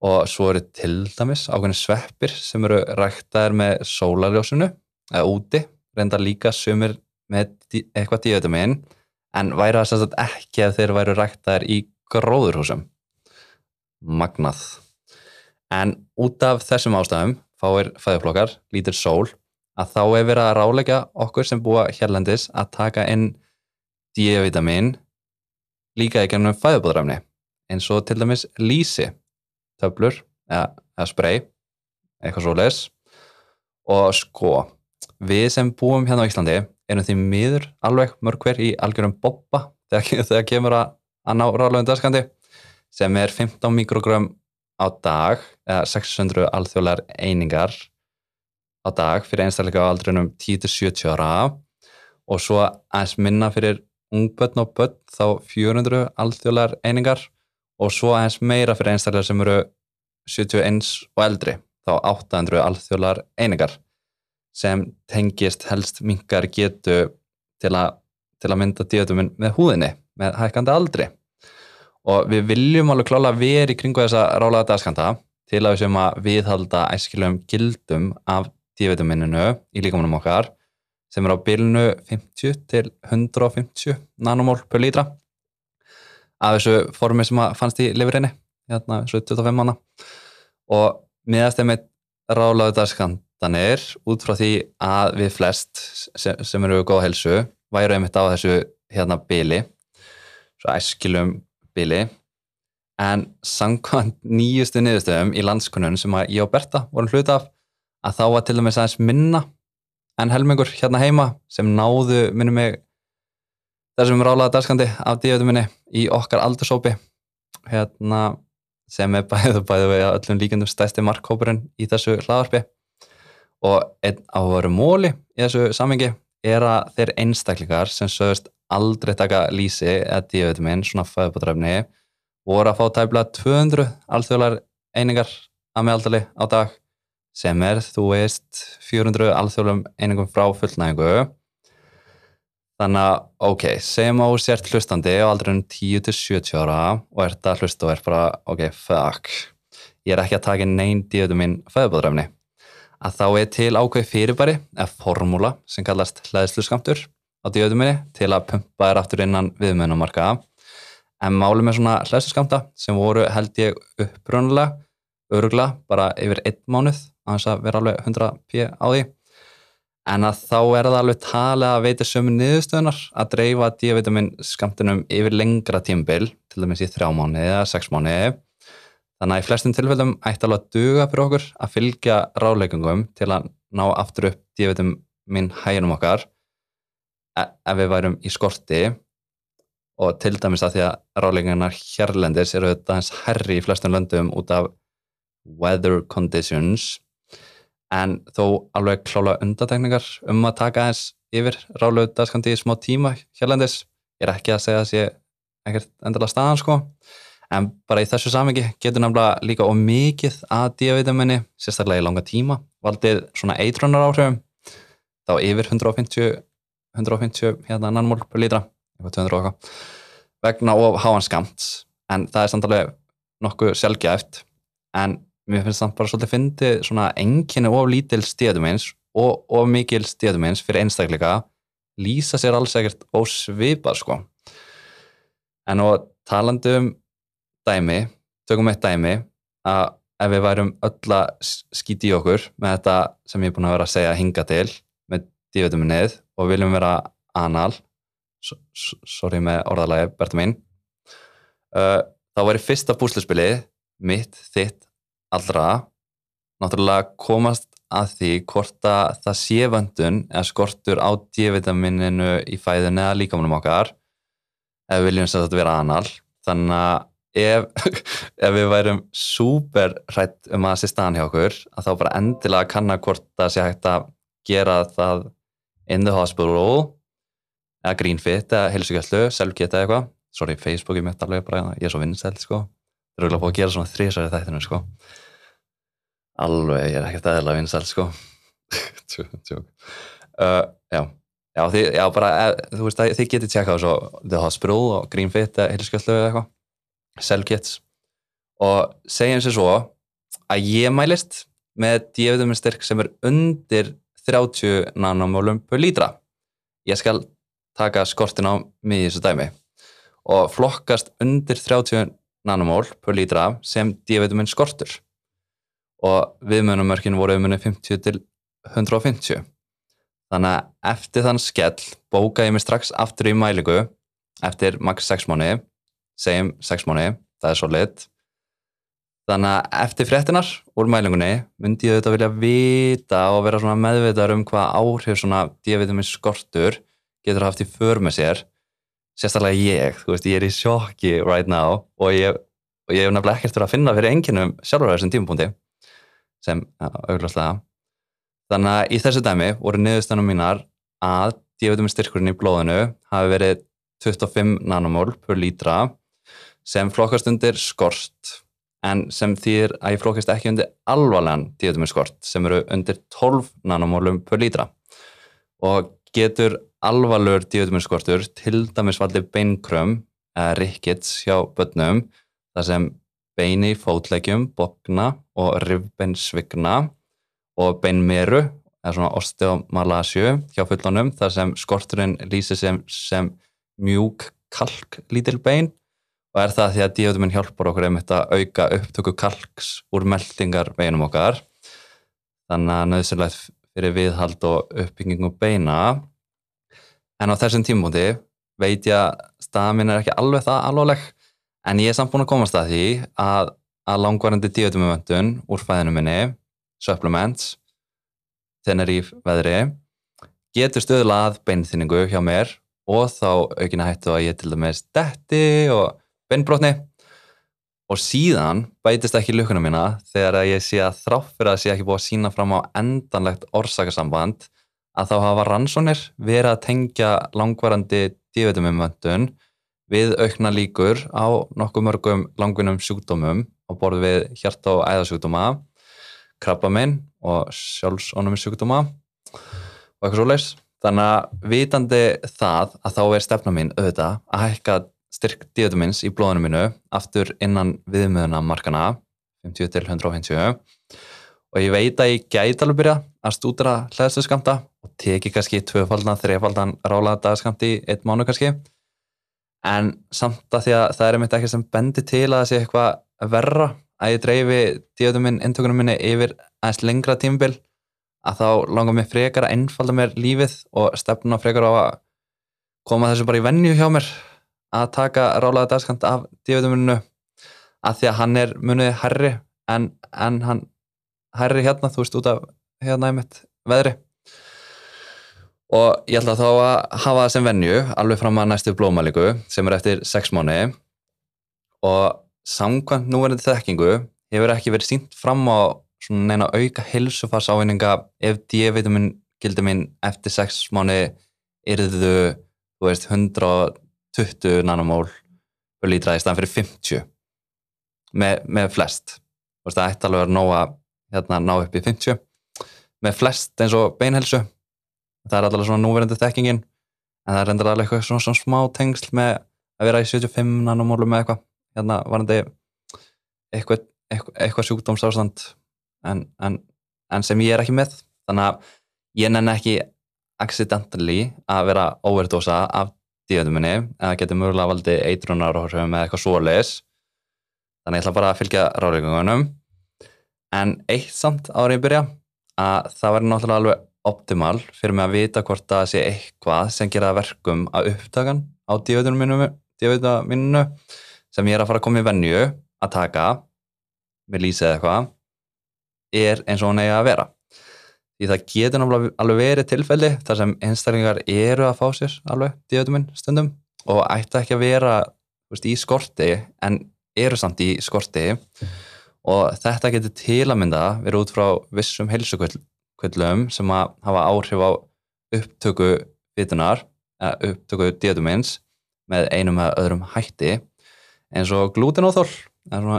S1: Og svo eru til dæmis ákveðin sveppir sem eru ræktaðir með sólarljósunu eða úti, reyndar líka sumir með eitthvað D-vitamin en væri það sérstaklega ekki ef þeir væru ræktaðir í gróðurhúsum. Magnað. En út af þessum ástæðum fáir fæðuflokkar, lítur sól að þá er verið að ráleika okkur sem búa hérlendis að taka inn D-vitamin líka ekki ennum fæðubóðræfni eins og til dæmis lísi töflur eða, spray eitthvað svo les og sko við sem búum hérna á Íslandi erum því miður alveg mörg hver í algjörum boppa þegar, þegar kemur að að ná ráðlegum dagskandi sem er 15 mikrogram á dag eða 600 alþjóðlar einingar á dag fyrir einstaklega á aldrinum 10-70 ára. Og svo aðeins minna fyrir ungbötn og bötn þá 400 alþjóðlar einingar og svo aðeins meira fyrir einstaklega sem eru 71 og eldri þá 800 alþjóðlar einingar sem tengist helst mingar getu til að, til að mynda díotuminn með húðinni með hækkandi aldri. Og við viljum alveg klála verið kringu þessa rálaða dagskanta til að við sem að viðhalda æskilum gildum af D-vitamininu í líkamunum okkar sem er á bylnu 50 til 150 nanomól per lítra af þessu formi sem fannst í lifurinni hérna 75 manna. Og miðast er með rálaðu dagskantanir út frá því að við flest sem, sem eru góða helsu væru einmitt á þessu hérna byli svo æskilum bili. En samkvæmt nýjustu niðurstöðum í landskonun sem að ég og Berta vorum hlut af að þá var til dæmis aðeins minna en helmingur hérna heima sem náðu minni mig þessum rálaða dagskandi af díutum minni í okkar aldursópi hérna sem er bæðið bæðið við öllum líkendum stæsti markhópurinn í þessu hlaðarpi og einn ávaru móli í þessu samengi er að þeir einstaklingar sem sögust aldrei taka lýsi eða díutuminn, svona fæðbútrefni voru að fá tæmlega 200 alþjóðlar einingar að meðaldali á dag sem er, þú veist, 400 alþjóðlum einingum frá fullnægingu. Þannig að, ok, segjum á sért hlustandi á aldrinum 10-70 ára og ert að hlusta og er bara, ok, fuck ég er ekki að taka neyn díutuminn fæðbútrefni að þá er til ákveð fyrirbæri eða formúla sem kallast hlæðsluskamtur á díutuminni til að pumpa þér aftur innan viðmjönumarka en málum er svona hlæðsluskamta sem voru held ég upprönnulega örugla bara yfir einn mánuð að þess að vera alveg 100 p á því. En að þá er það alveg talið að veita sömu niðurstöðunar að dreifa díavitamin skamtunum yfir lengra tímbil til dæmis í þrjá mánuði eða sex mánuði. Þannig að í flestum tilfellum ætti alveg að duga fyrir okkur að fylgja ráleikungum til að ná aftur upp dívitum minn hæginum okkar e, ef við værum í skorti. Og til dæmis að því að ráleikungarnar hérlendis eru þetta hans herri í flestum löndum út af weather conditions. En þó alveg klála undatekningar um að taka eins yfir ráleutaskandi í smá tíma hérlendis. Ég er ekki að segja að sé ekkert endala staðan sko. En bara í þessu samengi getur nefnilega líka og mikið að díavitaminni, sérstaklega í langa tíma valdið svona eitrunar áhrifum þá yfir 150 150 hérna nannmól per lítra eitthvað 200 og eitthvað vegna of háan skamt en það er samt alveg nokkuð sjálfgæft en mér finnst það bara svolítið fyndið svona enginni of lítil stíðumins og of mikil stíðumins fyrir einstakleika lýsa sér alls ekkert ósvipað sko. En og talandum dæmi, tökum eitt dæmi að ef við værum öll að skýti í okkur með þetta sem ég er búin að vera að segja hinga til með dívituminnið og viljum vera anal sorry með orðalagi, berta mín uh, þá væri fyrsta búsluspilið mitt, þitt, allra náttúrulega komast að því hvort að það sé vöndun eða skortur á dívitamininu í fæðun eða líkamannum okkar ef við viljum að þetta vera anal. Þannig að ef, ef við værum súper hrætt um að það sé staðan hjá okkur að þá bara endilega kannar hvort það sé hægt að gera það in the hospital eða greenfit eða helsugjallu, selfkit eða eitthvað. Sorry, Facebook er mitt alveg bara ég er svo vinsæl sko, það er auðvitað búin að gera svona þrísari þættinu sko. Alveg, ég er ekkert aðeins vinsæl sko. Tjók, tjók uh, já. Já, þið, já, bara, þú veist þið getið tjekkað svo The Hospital og Greenfit eða Hilskjöldu eða eitthvað. Selkits og segjum sér svo að ég mælist með djöfðum styrk sem er undir 30 nanomólum per lítra. Ég skal taka skortin á mig í þessu dæmi. Og flokkast undir 30 nanomól per lítra sem djöfðuminn skortur og viðmjönumörkin voru um henni 50 til 150. Þannig að eftir þann skell bóka ég mig strax aftur í mælingu eftir maks 6 mánu segjum 6 mánu, það er svo lit þannig að eftir fréttinar úr mælingunni myndi ég auðvitað vilja vita og vera meðvitaður um hvað áhrif svona D-vitamin skortur getur haft í för með sér sérstaklega ég, þú veist, ég er í sjokki right now og ég, og ég hef nefnilega ekkert verið að finna fyrir enginum sjálfur þessum tímapunkti sem auðvitað þannig að í þessu dæmi voru niðurstanum mínar að D-vitamin styrkurinn í blóðinu hafi verið 25 nanomól per lítra sem flokkast undir skort en sem þýr að ég flokkast ekki undir alvarlegan díotuminskort sem eru undir 12 nanomólum per lítra. Og getur alvarlegur díotuminskortur til dæmis valið beinkrömm eða rickets hjá börnum þar sem beini fótlegjum, bokna og rifbeinsvigna og beinmeru eða svona osteomalasju hjá fullonum þar sem skorturinn lýsir sem, sem mjúk kalk lítil bein. Og er það því að díotuminn hjálpar okkur einmitt að auka upptöku kalks úr meldingar beinum okkar. Þannig að nöðsynlegt fyrir viðhald og uppbygging og beina. En á þessum tímúti veit ég að staða minn er ekki alveg það alvarleg en ég er samt búin að komast að því að, að langvarandi díotumumöndun úr fæðinu minni supplements þennar í veðri getur stöðlað beinþynningu hjá mér og þá aukina hættu að ég til dæmis detti og beinbrotni og síðan bætist ekki lukkuna mína þegar að ég sé að þrátt fyrir að sé ekki búið að sína fram á endanlegt orsakasamband að þá hafa rannsónir verið að tengja langvarandi dívitumumvöndun við aukna líkur á nokkuð mörgum langvinnum sjúkdómum á borð við hjarta- og æðasjúkdóma, krabbaminn og sjálfsónum sjúkdóma og eitthvað svo leys. Þannig að vitandi það að þá er stefna mín auðvitað að hækka styrk díotumins í blóðinu mínu aftur innan viðmöðuna markana 50 til 150 og ég veit að ég gæti alveg byrja að stúdra hlæðslu skamta og teki kannski tvöfaldan, þrefaldan rálaða dagaskamti í eitt mánu kannski. En samt að því að það er einmitt ekki sem bendi til að það sé eitthvað verra að ég dreifi díotuminn intökunum minni yfir aðeins lengra tímabil að þá langar mér frekar að einfalda mér lífið og stefna frekar á að koma þessu bara í vennju hjá mér að taka rálaða dagskant af díotuminu að því að hann er munið herri en, en hann herri hérna, þú veist, út af hérna einmitt veðri. Og ég ætla þá að hafa það sem venju alveg fram að næstu blómalíku sem er eftir 6 mánu og samkvæmt núverðandi þekkingu hefur ekki verið sínt fram á svona neina auka hilsufarsávinninga ef D-vitamin gildi minn eftir 6 mánu erðu, þú veist, 120 nanomól per lítra í staðan fyrir 50 með, með flest. Það ætti alveg að nóga hérna ná upp í 50 með flest eins og beinhelsu. Það er alltaf svona núverandi þekkingin en það er endur alveg eitthvað svona, svona smá tengsl með að vera í 75 nanomólum með eitthvað, hérna varandi eitthvað, eitthvað, eitthvað sjúkdómsástand en, en, en sem ég er ekki með. Þannig að ég nenn ekki accidentally að vera overdósa af díðuminni eða getur mögulega valdið eitrunar með eitthvað svoleis þannig ég ætla bara að fylgja ráðleikungunum en eitt samt árið að byrja að það verður náttúrulega alveg optimal fyrir mig að vita hvort það sé eitthvað sem gera verkum að upptakan á dívitaminu sem ég er að fara að koma í venju að taka með lýsið eitthvað er eins og hún eigi að vera því það getur alveg verið tilfelli þar sem einstaklingar eru að fá sér alveg dívitamin stundum og ætti ekki að vera veist, í skorti en eru samt í skorti. Og þetta getur til að mynda verið út frá vissum heilsukvöldum sem að hafa áhrif á upptöku vitunar, upptöku díatumins með einum eða öðrum hætti. Eins og glutenóþól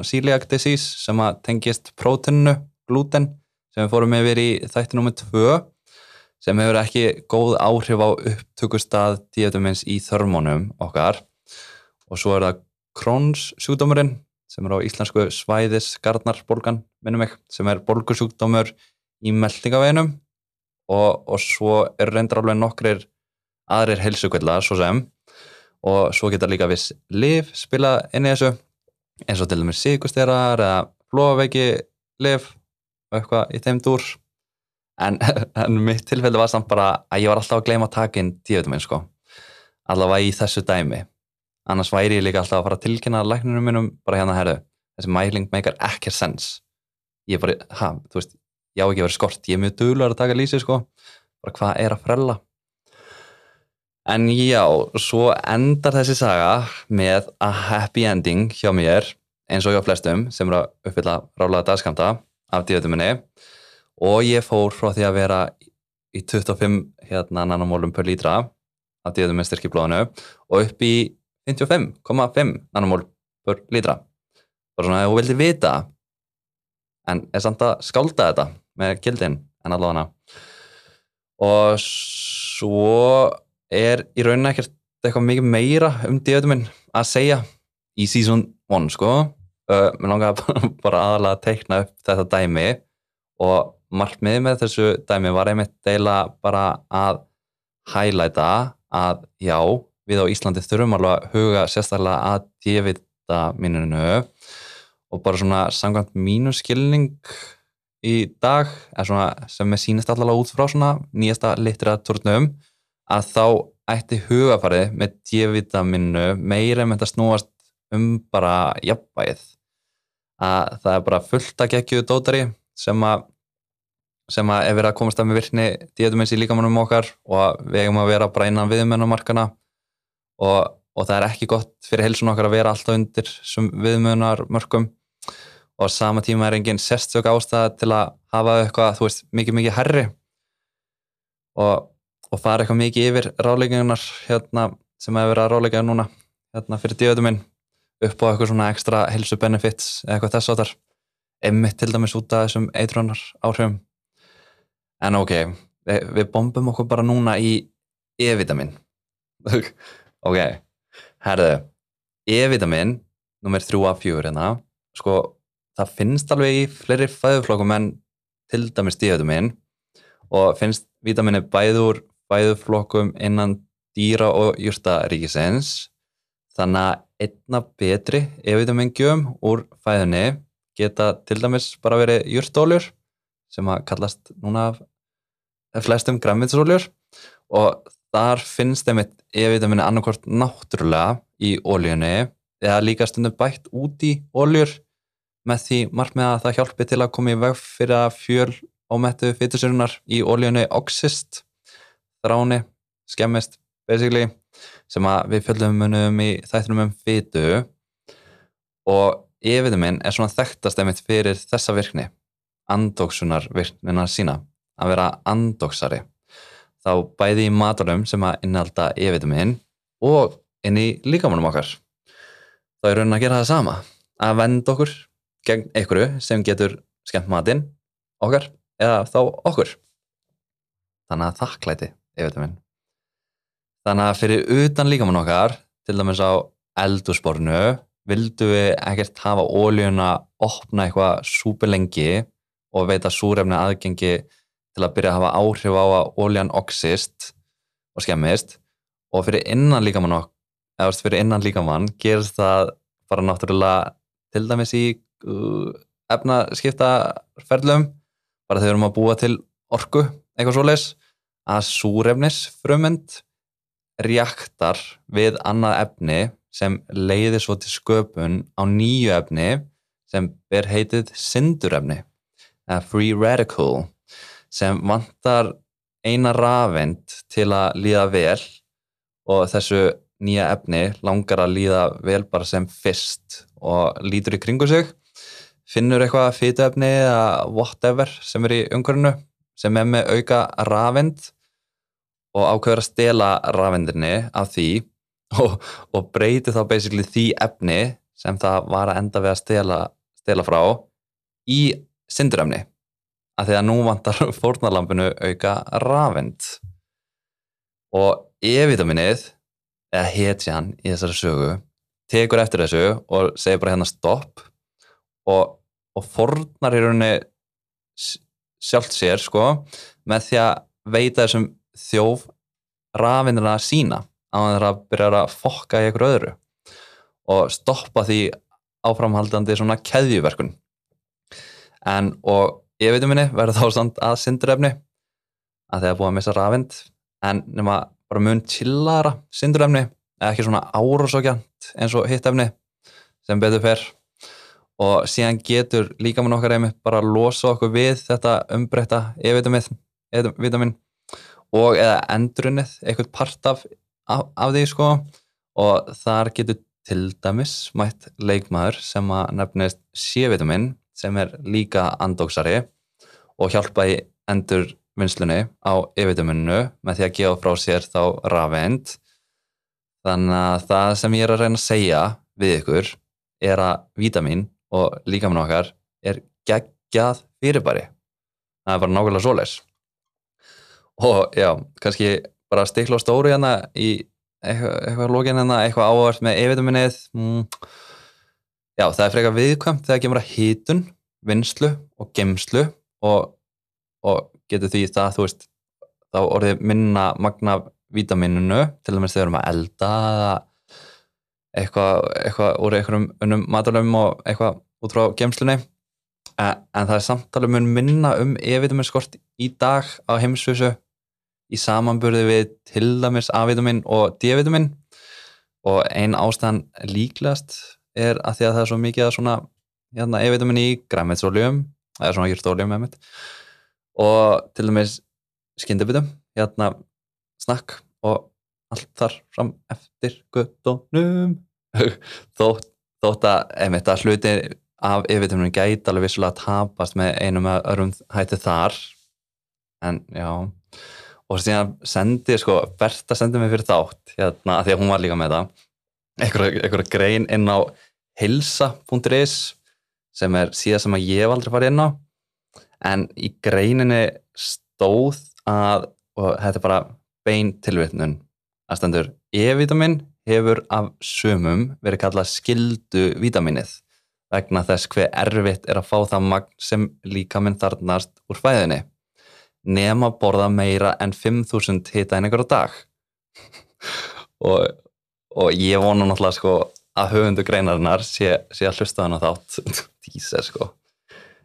S1: celiac disease sem að tengist prótinu gluten sem við fórum yfir í þætti nummið 2 sem hefur ekki góð áhrif á upptökustad díatumins í þörmónum okkar. Og svo er það Crohn's sjúkdómurinn sem er á íslensku svæðis garnarbólgan, minnum ekki, sem er bólgusjúkdómur í meldingaveginum og, og svo er reyndar alveg nokkrir aðrir helsugvellar svo sem. Og svo geta líka viss liv spila inn í þessu eins og til dæmis síkusterar eða flóveiki liv og eitthvað í þeim dúr. En, en mitt tilfelli var samt bara að ég var alltaf að gleyma inn díutum minn sko. Allavega í þessu dæmi. Annars væri ég líka alltaf að fara að tilkynna læknunum minnum bara hérna herðu, þessi mæling meikar ekkert sens. Ég bara, ha, þú veist ég á ekki vera skort, ég er mjög duglar að taka lísi sko, bara hvað er að frella? En já svo endar þessi saga með að happy ending hjá mér eins og hjá flestum sem eru að uppfylla rálaða dagskamta af díðutuminni og ég fór frá því að vera í 25 hérna nanomólum per lítra af díðutum með styrkiblóðinu og upp í 55,5 nanomól per lítra. Bara svona að þú vildi vita en er samt að skálda þetta með kildin en allavega. Og svo er í rauninni ekkert eitthvað mikið meira um díðutuminn að segja í season 1 sko uh, mér langaði bara aðalega að teikna upp þetta dæmi og markmið með þessu dæmi var einmitt deila bara að hælæta að já við á Íslandi þurfum alveg að huga sérstaklega að D-vita mínunu og bara svona samkvæmt mínu skilning í dag sem er sínist allavega út frá svona nýjasta litteratúrnum að þá ætti hugafarið með D-vita mínunu meira með þetta snúast um bara jafnvægið. Að það er bara fullt að gegju dótari sem að sem að er verið að komast að með virkni díatumins í líkamannum okkar og við eigum að vera bara innan viðmjönumarkana og, og það er ekki gott fyrir helsun okkar að vera alltaf undir viðmjönarmörkum og sama tíma er engin sérstök ástæða til að hafa eitthvað, þú veist, mikið mikið herri og, og fara eitthvað mikið yfir ráleikingunar hérna, sem hefur verið að ráleika núna hérna, fyrir díatuminn upp á eitthvað svona ekstra helsu benefits eða eitthvað þess að þar einmitt til dæmis út af þessum eitrunar áhrifum. En ok, við, bombum okkur bara núna í E-vitamin. Ok, herðu E-vitamin nummer 3 af 4 hérna sko, það finnst alveg í fleiri fæðuflokkum en til dæmis D-vitamin og finnst vitamini bæður fæðuflokkum innan dýra og júrtaríkisins þannig að einna betri E-vitamin-gjöfum úr fæðunni geta til dæmis bara verið júrtóljur sem að kallast núna flestum græmiðsóljur og þar finnst þeim eitt E-vitaminni annarkort náttúrulega í ólíunni eða líka stundum bætt út í óljur með því margmið að það hjálpi til að koma í veg fyrir að fjöl ámettu fytusurunar í ólíunni oxist, þráni, skemmist basically sem við fjöldum munum í þættunum um fytu og E-vitamin er svona þekktast einmitt fyrir þessa virkni, andóksunar virknina sína, að vera andóksari. Þá bæði í matalum sem að innhalda E-vitamin og inn í líkamannum okkar. Þá er raunin að gera það sama, að venda okkur gegn einhverju sem getur skemmt matinn okkar eða þá okkur. Þannig að þakklæti E-vitamin. Þannig að fyrir utan líkamann okkar, til dæmis á eldurspornu, vildu við ekkert hafa ólíuna opna eitthvað súper lengi og veita súrefni aðgengi til að byrja að hafa áhrif á að ólían oxist og skemmist. Og fyrir innan líkamann eða fyrir innan líkamann gerist það bara náttúrulega til dæmis í uh, efnaskiptaferðlum bara þegar við erum að búa til orku eitthvað svoleis að súrefnis frumend reaktar við annað efni sem leiðir svo til sköpun á nýju efni sem ber heitið syndurefni eða free radical sem vantar eina rafend til að líða vel og þessu nýja efni langar að líða vel bara sem fyrst og lítur í kringu sig. Finnur eitthvað fytuefni eða whatever sem er í umhverfinu sem er með auka rafend og ákveður að stela rafendinni af því og, og breyti þá basically því efni sem það var að enda við að stela, stela frá í syndurefni að því að nú vantar fórnarlampinu auka rafend og E-vitaminnið eða hetjan í þessari sögu tekur eftir þessu og segir bara hérna stopp og, og fornar í rauninni sjálft sér sko með því að veita þessum þjóf rafindina sína á að það byrja að fokka í einhverju öðru og stoppa því áframhaldandi svona keðjuverkun. En og ég veitum minni verður þá stand að syndurefni að það er búið að missa rafind en nema bara mun tillara syndurefni ekki svona árosókjant eins og hitt efni sem betur fer. Og síðan getur líka mann okkar einmitt bara að losa okkur við þetta umbreyta E-vitamin og eða endurunnið, eitthvað part af af, af því sko. Og þar getur til dæmis mætt leikmaður sem að nefnist C-vitamin sem er líka andóksari og hjálpa í endur vinslunni á E-vitaminu með því að gefa frá sér þá rafend þannig að það sem ég er að reyna að segja við ykkur er að vítamin og líkamann okkar er geggjað fyrirbæri. Það er bara nákvæmlega svoleis og já, kannski bara stikla á stóru hérna í eitthvað, eitthvað lógin hérna, eitthvað ávart með E-vitaminnið mm. já, það er frekar viðkvæmt þegar kemur að hýtun vinslu og gemslu og, og getur því það þú veist, þá orðið minna magna vítamininu til dæmis þegar við erum að elda eitthvað, eitthvað úr einhverjum unnum matalöfum og eitthvað út frá gemslunni en, en það er samtalið mun minna um E-vitaminskort í dag á heimsvísu í samanburði við til dæmis A-vitamin og D-vitamin og einn ástæðan líklegast er að því að það er svo mikið að svona hérna, E-vitamin í græmitsóljum eða svona hjörtóljum og til dæmis skyndibitum, hérna snakk og allt þar fram eftir guttónum þótt, þótt að einmitt að hluti af yfirtöfnum gæti alveg vissulega tapast með einum að örum hætti þar. En já og síðan sendi, sko, Bertha sendi mig fyrir þátt hérna, því að hún var líka með það einhverja grein inn á hilsa.is sem er síðan sem að ég hef aldrei farið inn á. En í greininni stóð að, og þetta er bara bein tilvitnun að stendur E-vitamin hefur af sumum verið kallað skildu vitaminnið vegna þess hver erfitt er að fá það magn sem líka minn þarnast úr fæðinni nema borða meira en 5000 hitaðningar á dag. Og, og ég vona náttúrulega sko að höfundu greinarinnar sé, sé að hlusta hann á þátt. Tíser sko.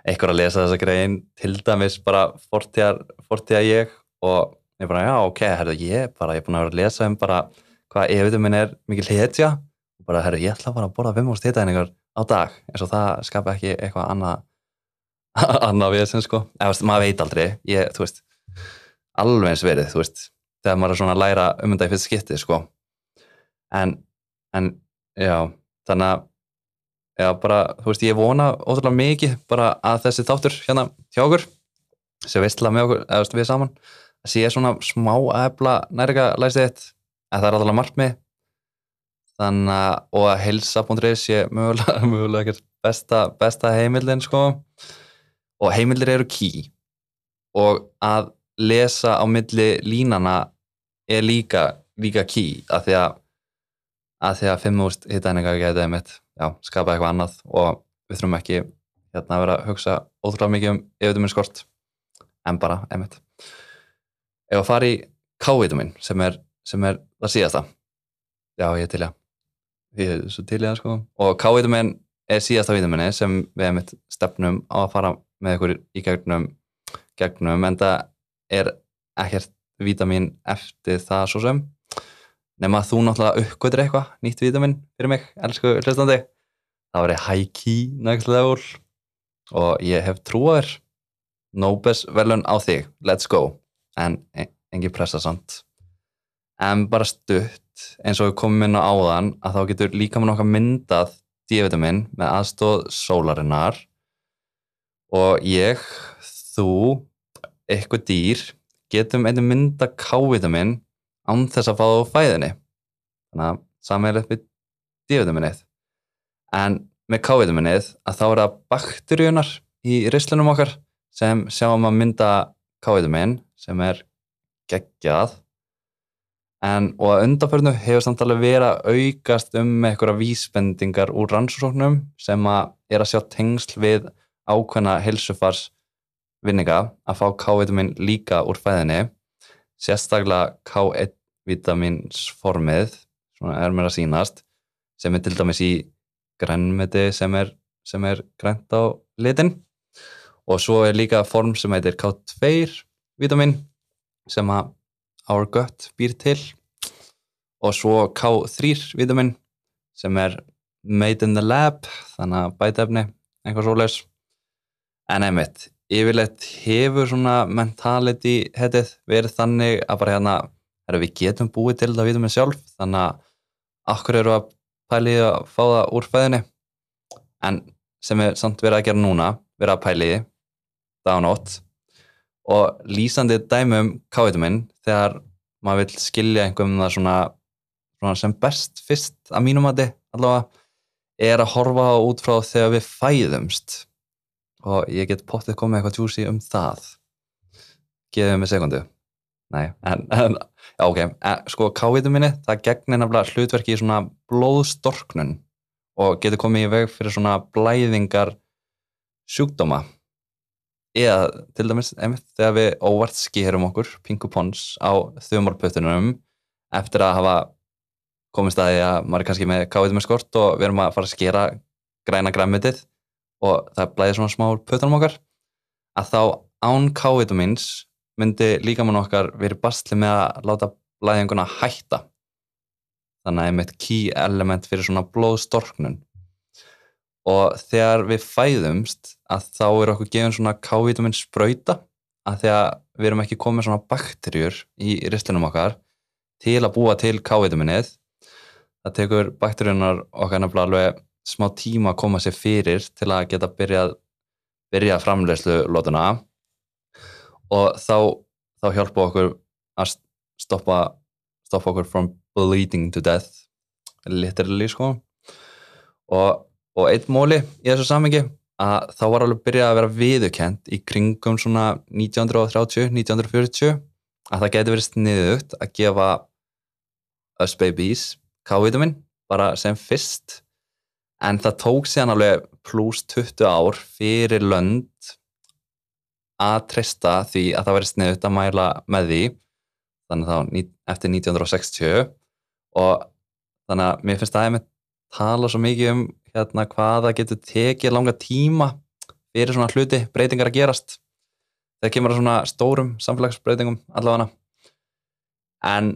S1: Eitthvað að lesa þessa grein til dæmis bara fortíða ég og ég bara, já, ok, herru, ég bara, ég er búin að vera að lesa um bara hvað efitum minn er mikil hetja. Og bara, herru, ég ætla bara að borða 5 ást hitæningar á dag, eins og það skapa ekki eitthvað annað annað við þessum, sko, eða, veist, maður veit aldrei. Ég, þú veist, alveg eins verið þú veist, þegar maður er svona að læra um þetta í fyrst skipti, sko. En, en, já þannig að, já, bara þú veist, ég vona ótrúlega mikið bara að þessi þáttur hérna hjá okkur sem veistla með okkur, eða, við saman að sé svona smá aðefla nærika læsið þitt en það er alltaf margmið þannig að og að helsa.is sé mögulega, mögulega besta, besta heimildin sko og heimildir eru ký og að lesa á milli línana er líka, líka ký að því að að því að 5.000 hittæninga getið einmitt, já, skapa eitthvað annað og við þurfum ekki hérna að vera að hugsa ótrúlega mikið um yfirtuminn skort en bara einmitt. Ef að fara í K-vitamin sem er, sem er það síðasta. Já ég til ég ég er svo til ég að sko. Og K-vitamin er síðasta vitamini sem við hefum eitt stefnum á að fara með ykkur í gegnum, gegnum en það er ekkert vitamin eftir það svo sem. Nema þú náttúrulega uppgötur eitthvað nýtt vitamin fyrir mig, elsku hlustandi. Það var high key next level og ég hef trúaður Nobes velun á þig, let's go. En engin pressa samt. En bara stutt eins og við komum inn á áðan að þá getur líka með nokkað myndað D-vitamin með aðstóð sólarinnar og ég, þú eitthvað dýr getum einnig mynda K-vitamin án þess að fá það á fæðinni. Þannig að sammeilið við D-vitaminnið en með K-vitaminnið að þá er það bakteríunar í rislunum okkar sem sjáum að mynda K-vitamin sem er geggjað. En og að undarförnu hefur samtalið verið að aukast um eitthvað vísbendingar úr rannsóknum sem að er að sjá tengsl við ákveðna helsufars vinninga að fá K-vitamin líka úr fæðinni sérstaklega K1-vitaminsformið svona er mér að sínast sem er til dæmis í grænmeti sem er, sem er grænt á litin. Og svo er líka form sem heitir K2-vitamin sem að our gut býr til. Og svo K3-vitamin sem er made in the lab þannig að bætefni, eitthvað svoleis en einmitt yfirleitt hefur svona mentality heitið verið þannig að bara hérna er við getum búið til það vitamin sjálf þannig að okkur eru að pæliði að fá það úr fæðinni? En sem er samt verið að gera núna verið að pæliði dag og nótt og lýsandi dæmum K-vitamin þegar maður vil skilja einhverjum það svona, svona sem best fyrst að mínum að þið allavega er að horfa út frá þegar við fæðumst og ég get pottið komið eitthvað tjúsi um það. Geðum við sekundu. Nei, en, en já ok, en, sko K-vitaminni það gegnir nefnilega hlutverki í svona blóðstorknun og getur komið í veg fyrir svona blæðingar sjúkdóma. Eða til dæmis einmitt þegar við óvart skerum okkur pinkupons á þjómarpötunum eftir að hafa komið staði að maður er kannski með káðið með skort og við erum að fara að skera græna græmitið og það blæðir svona smá pötunum okkar að þá án kávitamins myndi líkamann okkar verið bastli með að láta blæðinguna hætta. Þannig að einmitt key element fyrir svona blóðstorknun. Og þegar við fæðumst að þá er okkur gefin svona K-vitamin spröyta að því að við erum ekki komið svona bakterjur í rislinum okkar til að búa til K-vitaminnið það tekur bakterjunar okkar nefnilega alveg smá tíma að koma sér fyrir til að geta byrjað byrja framlegslu lótuna og þá, þá hjálpa okkur að stoppa stoppa okkur from bleeding to death literally sko. Og, og eitt móli í þessu samengi að þá var alveg byrjað að vera viðukent í kringum svona 1930-1940 að það geti verið sniðugt að gefa us babies K-vitamin bara sem fyrst en það tók síðan alveg pluss 20 ár fyrir lönd að treysta því að það verið sniðugt að mæla með því. Þannig þá eftir 1960 og þannig að mér finnst það að tala svo mikið um hérna hvaða getur tekið langa tíma fyrir svona hluti, breytingar að gerast. Þegar kemur að svona stórum samfélagsbreytingum allavega. En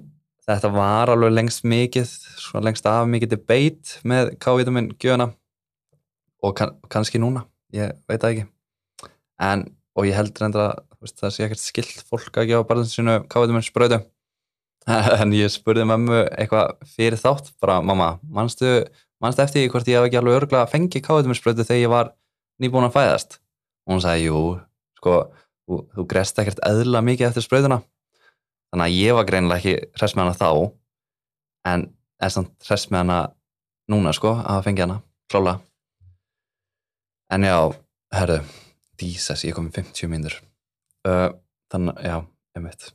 S1: þetta var alveg lengst mikið svona lengst af mikið debate með K-vitamin gjöna og kann, kannski núna, ég veit það ekki. En, og ég held reynda að það sé ekkert skilt fólk að gefa barðinsinu K-vitamin sprödu en ég spurði mammu eitthvað fyrir þátt bara mamma, mannstu mannst eftir hvort ég hef ekki alveg örgulega fengið káðumisbröðu þegar ég var nýbúin að fæðast? Og hún sagði, jú, sko þú, þú grest ekkert eðla mikið eftir spröðuna þannig að ég var greinilega ekki hress með hana þá en er samt hress með hana núna sko, að fengja hana, klála en já, herru dísas, ég kom í 50 mínur uh, þannig, já, ég veit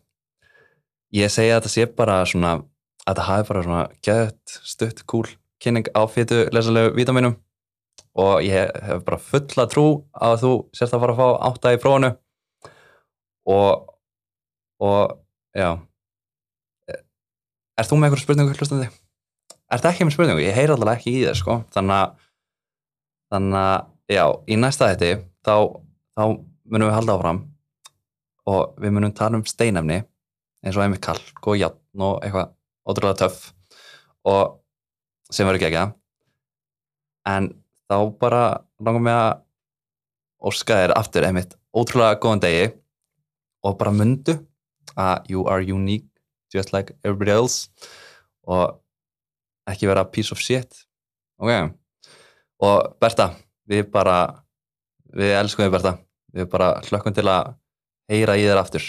S1: ég segja að þetta sé bara svona að þetta hafi bara svona gett, stutt, cool kynning á fytu lesalegu vítaminum og ég hef bara fulla trú að þú sérst að fara að fá átta í prófunu og og já Er þú með einhverju spurningu hlustandi? Er þetta ekki með spurningu? Ég heyr alltaf ekki í þér sko þannig að þannig að já, í næsta þetti þá, þá munum við halda áfram og við munum tala um steinafni eins og einmitt kalk og játn og eitthvað ótrúlega töff og sem verður ekki ekki en þá bara langar mig að óska þér aftur einmitt ótrúlega góðan degi og bara mundu að you are unique just like everybody else og ekki vera piece of shit. Ok? Og Bertha, við bara við elskum þig Bertha. Við bara hlökkum til að heyra í þér aftur.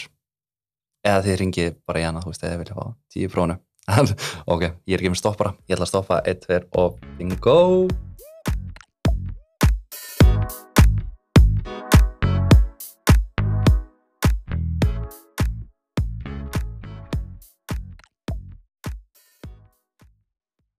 S1: Eða þið ringið bara í hana, þú veist, eða vilja fá tíu prónu ok, ég er ekki með stoppara ég ætla að stoppa 1, 2 og bingo